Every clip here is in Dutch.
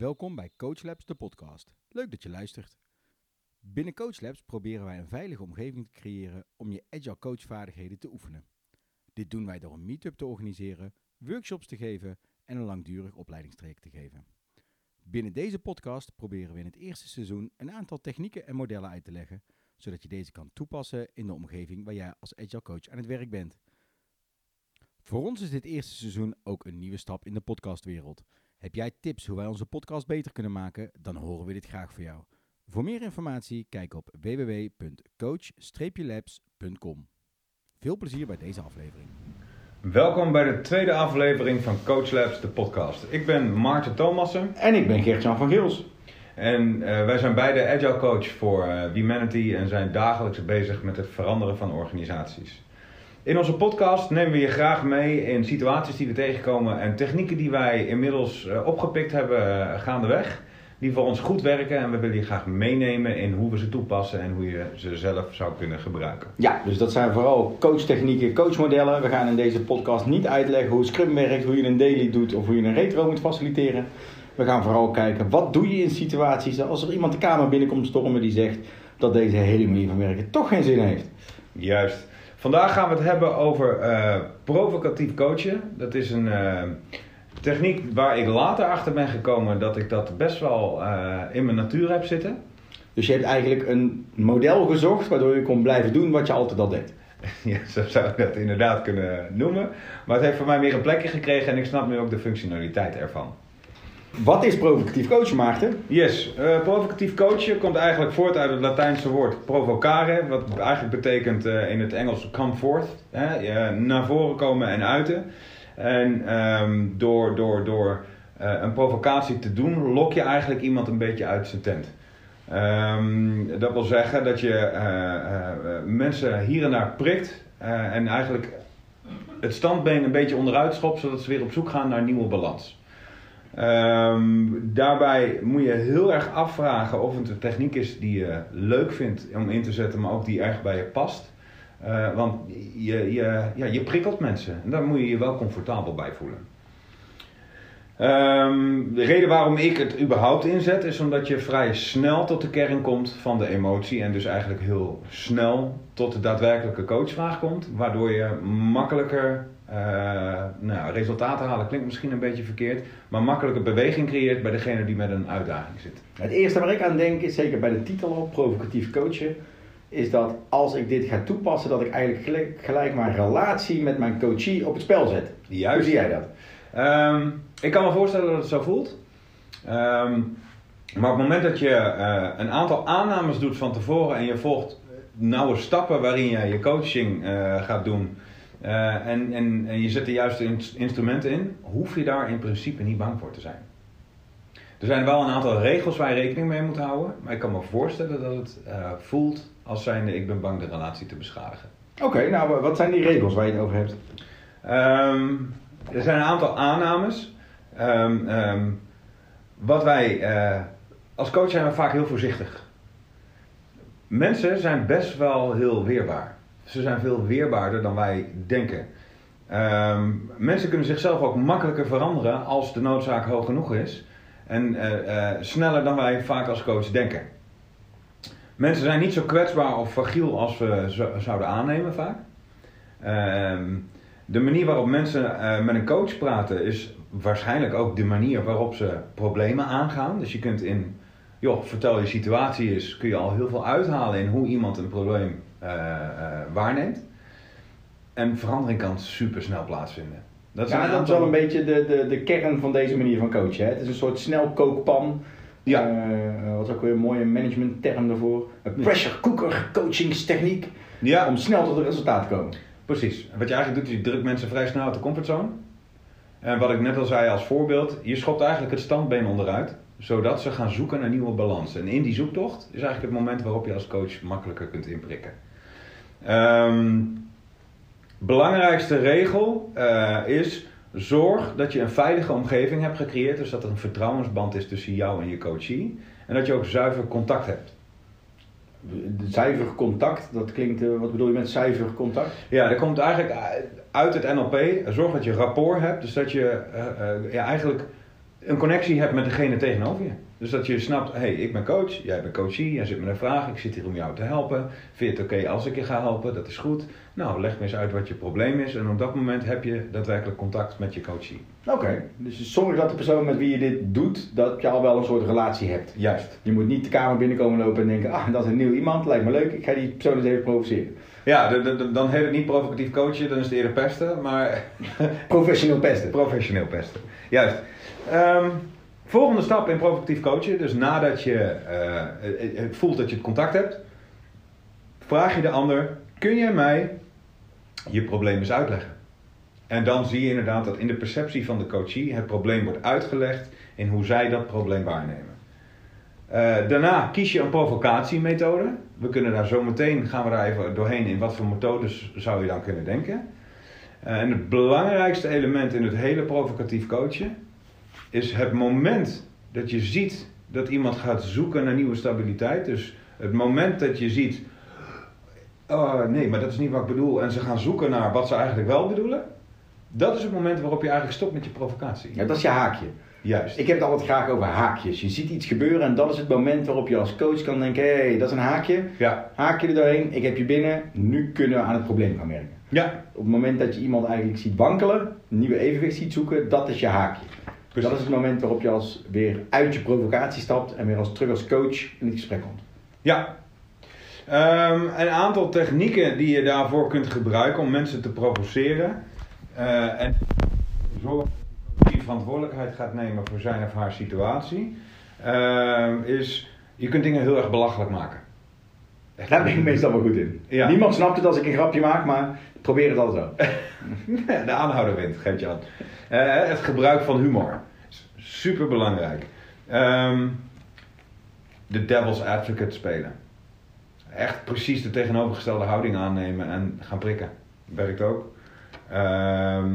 Welkom bij Coach Labs, de podcast. Leuk dat je luistert. Binnen Coach Labs proberen wij een veilige omgeving te creëren om je agile coachvaardigheden te oefenen. Dit doen wij door een meetup te organiseren, workshops te geven en een langdurig opleidingstraject te geven. Binnen deze podcast proberen we in het eerste seizoen een aantal technieken en modellen uit te leggen, zodat je deze kan toepassen in de omgeving waar jij als agile coach aan het werk bent. Voor ons is dit eerste seizoen ook een nieuwe stap in de podcastwereld. Heb jij tips hoe wij onze podcast beter kunnen maken? Dan horen we dit graag voor jou. Voor meer informatie kijk op www.coach-labs.com. Veel plezier bij deze aflevering. Welkom bij de tweede aflevering van Coach Labs, de podcast. Ik ben Maarten Thomassen En ik ben Gert-Jan van Gils. en eh, wij zijn beide agile coach voor uh, Humanity en zijn dagelijks bezig met het veranderen van organisaties. In onze podcast nemen we je graag mee in situaties die we tegenkomen en technieken die wij inmiddels uh, opgepikt hebben uh, gaandeweg. Die voor ons goed werken en we willen je graag meenemen in hoe we ze toepassen en hoe je ze zelf zou kunnen gebruiken. Ja, dus dat zijn vooral coachtechnieken, coachmodellen. We gaan in deze podcast niet uitleggen hoe Scrum werkt, hoe je een daily doet of hoe je een retro moet faciliteren. We gaan vooral kijken wat doe je in situaties als er iemand de kamer binnenkomt stormen die zegt dat deze hele manier van werken toch geen zin heeft. Juist. Vandaag gaan we het hebben over uh, provocatief coachen. Dat is een uh, techniek waar ik later achter ben gekomen dat ik dat best wel uh, in mijn natuur heb zitten. Dus je hebt eigenlijk een model gezocht waardoor je kon blijven doen wat je altijd al deed. ja, zo zou ik dat inderdaad kunnen noemen. Maar het heeft voor mij weer een plekje gekregen en ik snap nu ook de functionaliteit ervan. Wat is provocatief coachen, Maarten? Yes, uh, provocatief coachen komt eigenlijk voort uit het Latijnse woord provocare, wat eigenlijk betekent uh, in het Engels come forth, hè, naar voren komen en uiten. En um, door, door, door een provocatie te doen, lok je eigenlijk iemand een beetje uit zijn tent. Um, dat wil zeggen dat je mensen hier en daar prikt en eigenlijk het standbeen een beetje onderuit schopt, zodat ze weer op zoek gaan naar nieuwe balans. Um, daarbij moet je heel erg afvragen of het een techniek is die je leuk vindt om in te zetten, maar ook die erg bij je past. Uh, want je, je, ja, je prikkelt mensen en daar moet je je wel comfortabel bij voelen. Um, de reden waarom ik het überhaupt inzet is omdat je vrij snel tot de kern komt van de emotie en dus eigenlijk heel snel tot de daadwerkelijke coachvraag komt, waardoor je makkelijker uh, nou, resultaten halen klinkt misschien een beetje verkeerd, maar makkelijke beweging creëert bij degene die met een uitdaging zit. Het eerste waar ik aan denk is zeker bij de titel op, provocatief coachen, is dat als ik dit ga toepassen, dat ik eigenlijk gelijk, gelijk mijn relatie met mijn coachie op het spel zet. Juist. Hoe zie jij dat? Um, ik kan me voorstellen dat het zo voelt. Um, maar op het moment dat je uh, een aantal aannames doet van tevoren en je volgt nauwe stappen waarin je je coaching uh, gaat doen, uh, en, en, en je zet de juiste in, instrumenten in, hoef je daar in principe niet bang voor te zijn. Er zijn wel een aantal regels waar je rekening mee moet houden, maar ik kan me voorstellen dat het uh, voelt als zijnde ik ben bang de relatie te beschadigen. Oké, okay, nou wat zijn die regels waar je het over hebt? Um, er zijn een aantal aannames. Um, um, wat wij, uh, als coach zijn we vaak heel voorzichtig. Mensen zijn best wel heel weerbaar. Ze zijn veel weerbaarder dan wij denken. Um, mensen kunnen zichzelf ook makkelijker veranderen als de noodzaak hoog genoeg is. En uh, uh, sneller dan wij vaak als coach denken. Mensen zijn niet zo kwetsbaar of fragiel als we zo, zouden aannemen vaak. Um, de manier waarop mensen uh, met een coach praten is waarschijnlijk ook de manier waarop ze problemen aangaan. Dus je kunt in, joh, vertel je situatie is, kun je al heel veel uithalen in hoe iemand een probleem waarneemt. En verandering kan super snel plaatsvinden. Dat is, ja, dat is wel een beetje de, de, de kern van deze manier van coachen. Hè? Het is een soort snelkookpan. Ja. Uh, wat is ook weer een mooie managementterm daarvoor. Een pressure cooker coachingstechniek. Ja. Om snel tot een resultaat te komen. Precies. Wat je eigenlijk doet, is je drukt mensen vrij snel uit de comfortzone. En wat ik net al zei als voorbeeld, je schopt eigenlijk het standbeen onderuit, zodat ze gaan zoeken naar nieuwe balans. En in die zoektocht is eigenlijk het moment waarop je als coach makkelijker kunt inprikken. Um, belangrijkste regel uh, is zorg dat je een veilige omgeving hebt gecreëerd, dus dat er een vertrouwensband is tussen jou en je coachie. En dat je ook zuiver contact hebt. Zuiver contact, dat klinkt, uh, wat bedoel je met zuiver contact? Ja, dat komt eigenlijk uit het NLP. Zorg dat je rapport hebt, dus dat je uh, uh, ja, eigenlijk een connectie hebt met degene tegenover je. Dus dat je snapt, hé, hey, ik ben coach, jij bent coachie, jij zit met een vraag, ik zit hier om jou te helpen. Vind je het oké als ik je ga helpen? Dat is goed. Nou, leg me eens uit wat je probleem is. En op dat moment heb je daadwerkelijk contact met je coachie. Oké, dus zorg dat de persoon met wie je dit doet, dat je al wel een soort relatie hebt. Juist. Je moet niet de kamer binnenkomen lopen en denken, ah, dat is een nieuw iemand, lijkt me leuk, ik ga die persoon eens even provoceren. Ja, de, de, de- dan heet het niet provocatief coachen, dan is het eerder pesten, maar Professioneel pesten. professioneel pesten. Juist. Ehm, volgende stap in provocatief coachen, dus nadat je eh, eh, eh, voelt dat je het contact hebt, vraag je de ander, kun jij mij je probleem eens uitleggen? En dan zie je inderdaad dat in de perceptie van de coachie het probleem wordt uitgelegd in hoe zij dat probleem waarnemen. Daarna kies je een provocatiemethode. We kunnen daar zo meteen, gaan we daar even doorheen in wat voor methodes zou je dan kunnen denken. Eh, en het belangrijkste element in het hele provocatief coachen is het moment dat je ziet dat iemand gaat zoeken naar nieuwe stabiliteit. Dus het moment dat je ziet, oh nee, maar dat is niet wat ik bedoel, en ze gaan zoeken naar wat ze eigenlijk wel bedoelen. Dat is het moment waarop je eigenlijk stopt met je provocatie. Ja, dat is je haakje. Juist. Ik heb het altijd graag over haakjes. Je ziet iets gebeuren en dat is het moment waarop je als coach kan denken, hé, hey, dat is een haakje. Ja. Haakje er doorheen, ik heb je binnen, nu kunnen we aan het probleem gaan werken. Ja. Op het moment dat je iemand eigenlijk ziet wankelen, een nieuwe evenwicht ziet zoeken, dat is je haakje. Precies. Dat is het moment waarop je als weer uit je provocatie stapt en weer als terug als coach in het gesprek komt. Ja. Ehm, een aantal technieken die je daarvoor kunt gebruiken om mensen te provoceren. eh, en dat die verantwoordelijkheid gaat nemen voor zijn of haar situatie. ehm, is, je kunt dingen heel erg belachelijk maken. Daar ben ik meestal wel goed in. Ja. Niemand snapt het als ik een grapje maak, maar probeer het wel. Ja, de aanhouder wint, geeft je aan. Eh, het gebruik van humor. Super belangrijk. de devil's advocate spelen. Echt precies de tegenovergestelde houding aannemen en gaan prikken. Werkt ook. Ehm,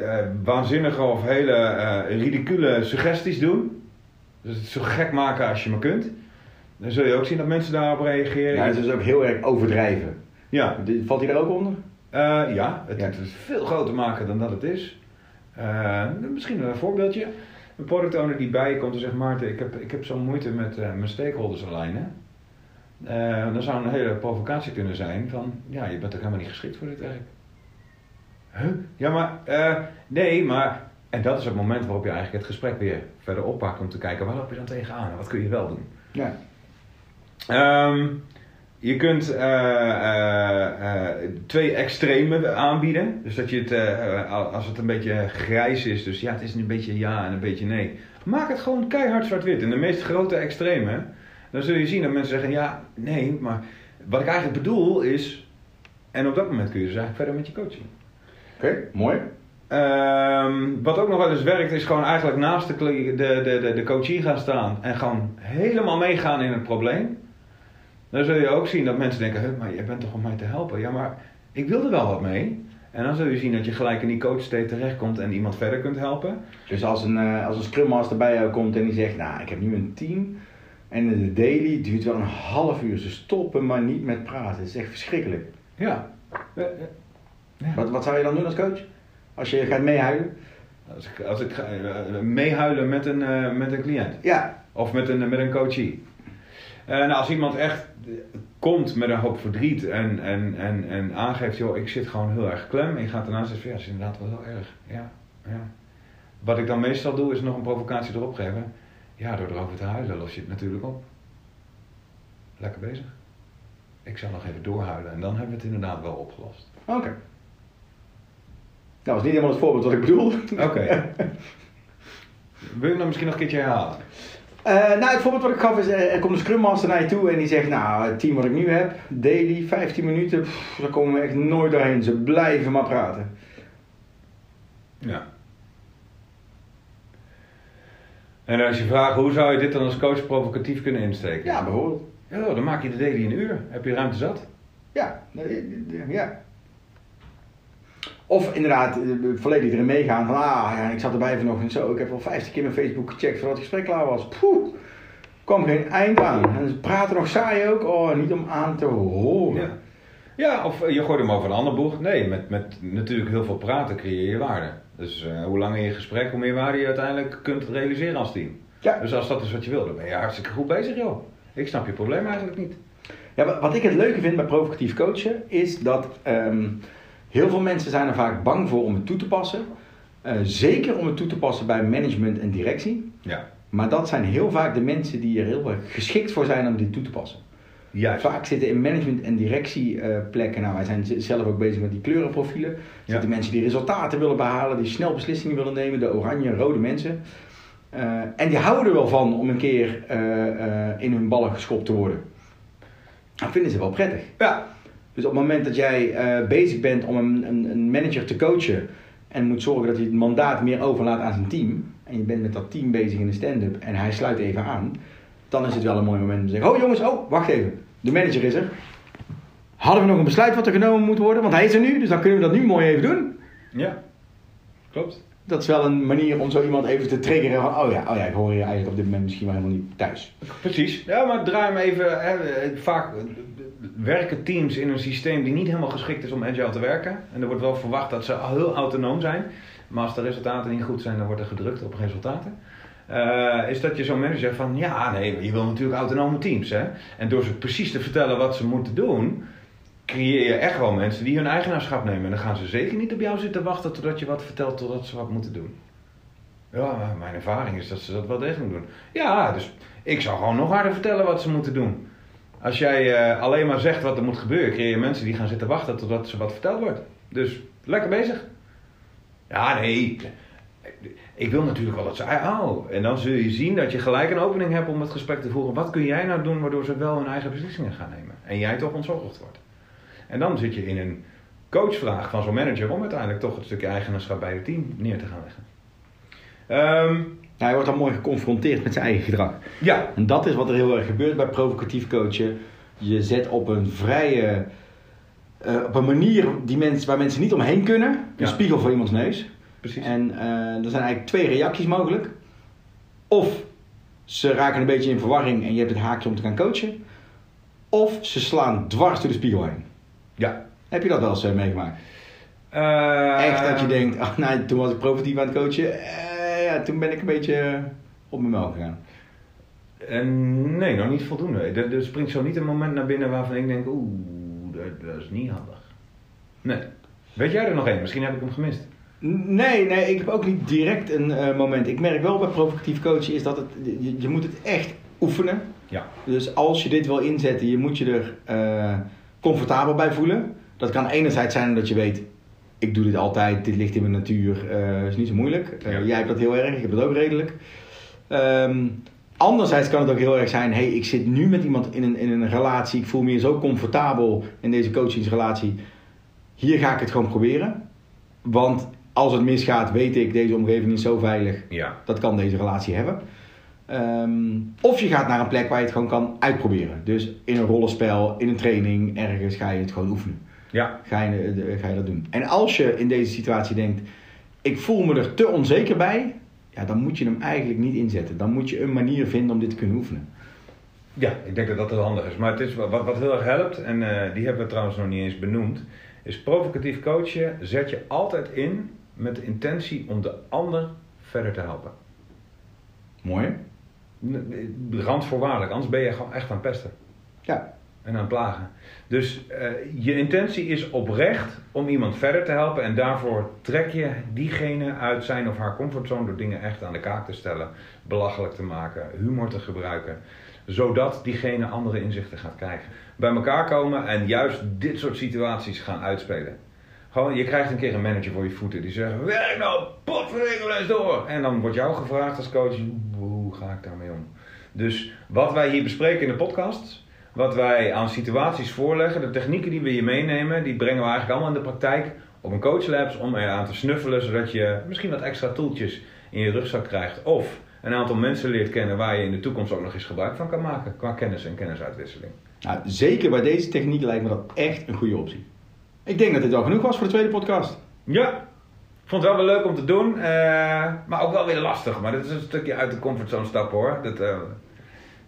eh, waanzinnige of hele eh, ridicule suggesties doen. Dus het zo gek maken als je maar kunt. Dan zul je ook zien dat mensen daarop reageren. Ja, het is ook heel erg overdrijven. Ja. Valt hij daar ook onder? Eh, ja, het, Ja. het is veel groter maken dan dat het is. Eh, misschien een voorbeeldje. Een product owner die bij je komt en zegt: Maarten, ik heb, ik heb zo'n moeite met eh, mijn stakeholders alignen. Eh dan zou een hele provocatie kunnen zijn: van ja, je bent toch helemaal niet geschikt voor dit werk. Huh? Ja, maar nee, maar. En dat is het moment waarop je eigenlijk het gesprek weer verder oppakt om te kijken: waar loop je dan tegenaan en wat kun je wel doen? Ja. Ehm, je kunt eh, eh, eh, twee extreme aanbieden. Dus dat je het, als het een beetje grijs is, dus ja, het is een beetje ja en een beetje nee. Maak het gewoon keihard zwart-wit. In de meest grote extreme, dan zul je zien dat mensen zeggen ja, nee, maar wat ik eigenlijk bedoel is. En op dat moment kun je dus eigenlijk verder met je coaching. Oké, mooi. Ehm, wat ook nog wel eens werkt, is gewoon eigenlijk naast de, de, de, de, coachie gaan staan en gewoon helemaal meegaan in het probleem. Dan zul je ook zien dat mensen denken, "Huh, maar je bent toch om mij te helpen? Ja, maar ik wil er wel wat mee. En dan zul je zien dat je gelijk in die coach state terechtkomt en iemand verder kunt helpen. Dus als een, eh, als een Scrum Master bij jou komt en die zegt, nou, ik heb nu een team en de daily duurt wel een half uur. Ze stoppen maar niet met praten. Het is echt verschrikkelijk. Ja. Eh, eh, ja. Wat, wat zou je dan doen als coach? Als je gaat meehuilen? Als ik, als ik ga eh, meehuilen met een, met een cliënt. Ja. Of met een, met een coachie. Eh, nou, als iemand echt komt met een hoop verdriet en, en, en, en aangeeft, joh, ik zit gewoon heel erg klem. En je gaat daarna zeggen, ja, dat is inderdaad wel heel erg. Ja, ja. Wat ik dan meestal doe, is nog een provocatie erop geven. Ja, door erover te huilen los je het natuurlijk op. Lekker bezig. Ik zou nog even doorhuilen en dan hebben we het inderdaad wel opgelost. Oké. Nou, dat is niet helemaal het voorbeeld wat ik bedoel. Oké. Wil je hem dan misschien nog een keertje herhalen? Eh, nou, het voorbeeld wat ik gaf is, eh, er komt een Scrum Master naar je toe en die zegt, nou, het team wat ik nu heb, daily, 15 minuten, pff, daar komen we echt nooit doorheen. Ze blijven maar praten. Ja. En als je vraagt, hoe zou je dit dan als coach provocatief kunnen insteken? Ja, bijvoorbeeld. Ja, dan maak je de daily een uur. Heb je ruimte zat? Ja, ja. Of inderdaad, eh, volledig erin meegaan van, ah ja, ik zat erbij vanochtend zo, ik heb wel 50 keer mijn Facebook gecheckt voordat het gesprek klaar was. Poeh, kwam geen eind aan. En ze praten nog saai ook, oh, niet om aan te horen. Ja. Ja, of eh, je gooit hem over een ander boeg. Nee, met, met natuurlijk heel veel praten creëer je waarde. Dus eh, hoe langer je gesprek, hoe meer waarde je uiteindelijk kunt realiseren als team. Ja. Dus als dat is wat je wil, dan ben je hartstikke goed bezig, joh. Ik snap je probleem eigenlijk niet. Ja, wa- wat ik het leuke vind bij provocatief coachen is dat ehm, heel veel mensen zijn er vaak bang voor om het toe te passen. Eh, zeker om het toe te passen bij management en directie. Ja. Maar dat zijn heel vaak de mensen die er heel erg geschikt voor zijn om dit toe te passen. Juist. Vaak zitten in management- en directieplekken, nou wij zijn zelf ook bezig met die kleurenprofielen. Ja. Zitten mensen die resultaten willen behalen, die snel beslissingen willen nemen, de oranje rode mensen. Eh, en die houden er wel van om een keer eh, in hun ballen geschopt te worden. Dat vinden ze wel prettig. Ja. Dus op het moment dat jij eh, bezig bent om een, een, een manager te coachen en moet zorgen dat hij het mandaat meer overlaat aan zijn team, en je bent met dat team bezig in de stand-up en hij sluit even aan, dan is het wel een mooi moment om te zeggen: Oh jongens, oh wacht even, de manager is er. Hadden we nog een besluit wat er genomen moet worden? Want hij is er nu, dus dan kunnen we dat nu mooi even doen. Ja. Klopt. Dat is wel een manier om zo iemand even te triggeren van: Oh ja, oh ja ik hoor hier eigenlijk op dit moment misschien wel helemaal niet thuis. Precies. Ja, maar draai hem even. Hè, vaak eh, werken teams in een systeem die niet helemaal geschikt is om agile te werken. En er wordt wel verwacht dat ze heel autonoom zijn. Maar als de resultaten niet goed zijn, dan wordt er gedrukt op resultaten. Eh, is dat je zo'n manager zegt van ja, nee, je wil natuurlijk autonome teams. Hè? En door ze precies te vertellen wat ze moeten doen, creëer je echt wel mensen die hun eigenaarschap nemen. En dan gaan ze zeker niet op jou zitten wachten totdat je wat vertelt totdat ze wat moeten doen. Ja, mijn ervaring is dat ze dat wel degelijk doen. Ja, dus ik zou gewoon nog harder vertellen wat ze moeten doen. Als jij eh, alleen maar zegt wat er moet gebeuren, creëer je mensen die gaan zitten wachten totdat ze wat verteld wordt. Dus lekker bezig. Ja, nee. Ik wil natuurlijk wel dat ze. Oh, en dan zul je zien dat je gelijk een opening hebt om het gesprek te voeren. Wat kun jij nou doen waardoor ze wel hun eigen beslissingen gaan nemen? En jij toch ontzorgd wordt. En dan zit je in een coachvraag van zo'n manager om uiteindelijk toch het stukje eigenaarschap bij het team neer te gaan leggen. Ehm, Ja, hij wordt dan mooi geconfronteerd met zijn eigen gedrag. ja, En dat is wat er heel erg gebeurt bij provocatief coachen. Je zet op een vrije, eh, op een manier die mensen, waar mensen niet omheen kunnen, een Ja. spiegel voor iemands neus. precies. En eh, er zijn eigenlijk twee reacties mogelijk. Of ze raken een beetje in verwarring en je hebt het haakje om te gaan coachen. Of ze slaan dwars door de spiegel heen. Ja. Heb je dat wel eens eh, meegemaakt? Eh, Echt dat je denkt, oh, nou, toen was ik provocatief aan het coachen. eh, ja, toen ben ik een beetje op mijn melk gegaan. Nee, nog niet voldoende. Er, er springt zo niet een moment naar binnen waarvan ik denk, oeh, dat, dat is niet handig. Nee. Weet jij er nog één? Misschien heb ik hem gemist. Nee, nee, ik heb ook niet direct een moment. Ik merk wel bij provocatief coachen is dat het, je, je moet het echt oefenen. Ja. Dus als je dit wil inzetten, je moet je er comfortabel bij voelen. Dat kan enerzijds zijn dat je weet, ik doe dit altijd, dit ligt in mijn natuur, eh is niet zo moeilijk. Eh. Jij hebt dat heel erg, ik heb dat ook redelijk. Ehm, anderzijds kan het ook heel erg zijn, hey, ik zit nu met iemand in een, in een relatie, ik voel me hier zo comfortabel in deze coachingsrelatie. Hier ga ik het gewoon proberen. Want als het misgaat, weet ik, deze omgeving is zo veilig, Ja. dat kan deze relatie hebben. Ehm, of je gaat naar een plek waar je het gewoon kan uitproberen. Dus in een rollenspel, in een training, ergens ga je het gewoon oefenen. Ja. Ga je, eh, ga je dat doen. En als je in deze situatie denkt, ik voel me er te onzeker bij, ja, dan moet je hem eigenlijk niet inzetten. Dan moet je een manier vinden om dit te kunnen oefenen. Ja, ik denk dat dat heel handig is. Maar het is wat, wat heel erg helpt, en eh, die hebben we trouwens nog niet eens benoemd, is provocatief coachen zet je altijd in met de intentie om de ander verder te helpen. Mooi. Randvoorwaardelijk, anders ben je gewoon echt aan het pesten. Ja. En aan het plagen. Dus eh, je intentie is oprecht om iemand verder te helpen en daarvoor trek je diegene uit zijn of haar comfortzone door dingen echt aan de kaak te stellen, belachelijk te maken, humor te gebruiken, zodat diegene andere inzichten gaat krijgen. Bij elkaar komen en juist dit soort situaties gaan uitspelen. Gewoon, je krijgt een keer een manager voor je voeten die zegt: Werk nou, eens door. En dan wordt jou gevraagd als coach: ga ik daarmee om? Dus wat wij hier bespreken in de podcast, wat wij aan situaties voorleggen, de technieken die we je meenemen, die brengen we eigenlijk allemaal in de praktijk op een coachlabs om eraan te snuffelen, zodat je misschien wat extra toeltjes in je rugzak krijgt. Of een aantal mensen leert kennen waar je in de toekomst ook nog eens gebruik van kan maken qua kennis en kennisuitwisseling. Nou, zeker bij deze techniek lijkt me dat echt een goede optie. Ik denk dat dit al genoeg was voor de tweede podcast. Ja, vond het wel weer leuk om te doen, eh, maar ook wel weer lastig. Maar dit is een stukje uit de comfortzone stappen hoor. Dat eh,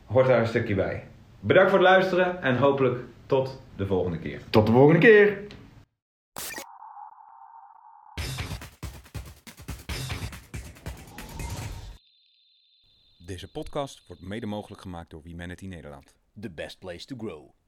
hoort daar een stukje bij. Bedankt voor het luisteren en hopelijk tot de volgende keer. Tot de volgende keer! Deze podcast wordt mede mogelijk gemaakt door Humanity Nederland. The best place to grow.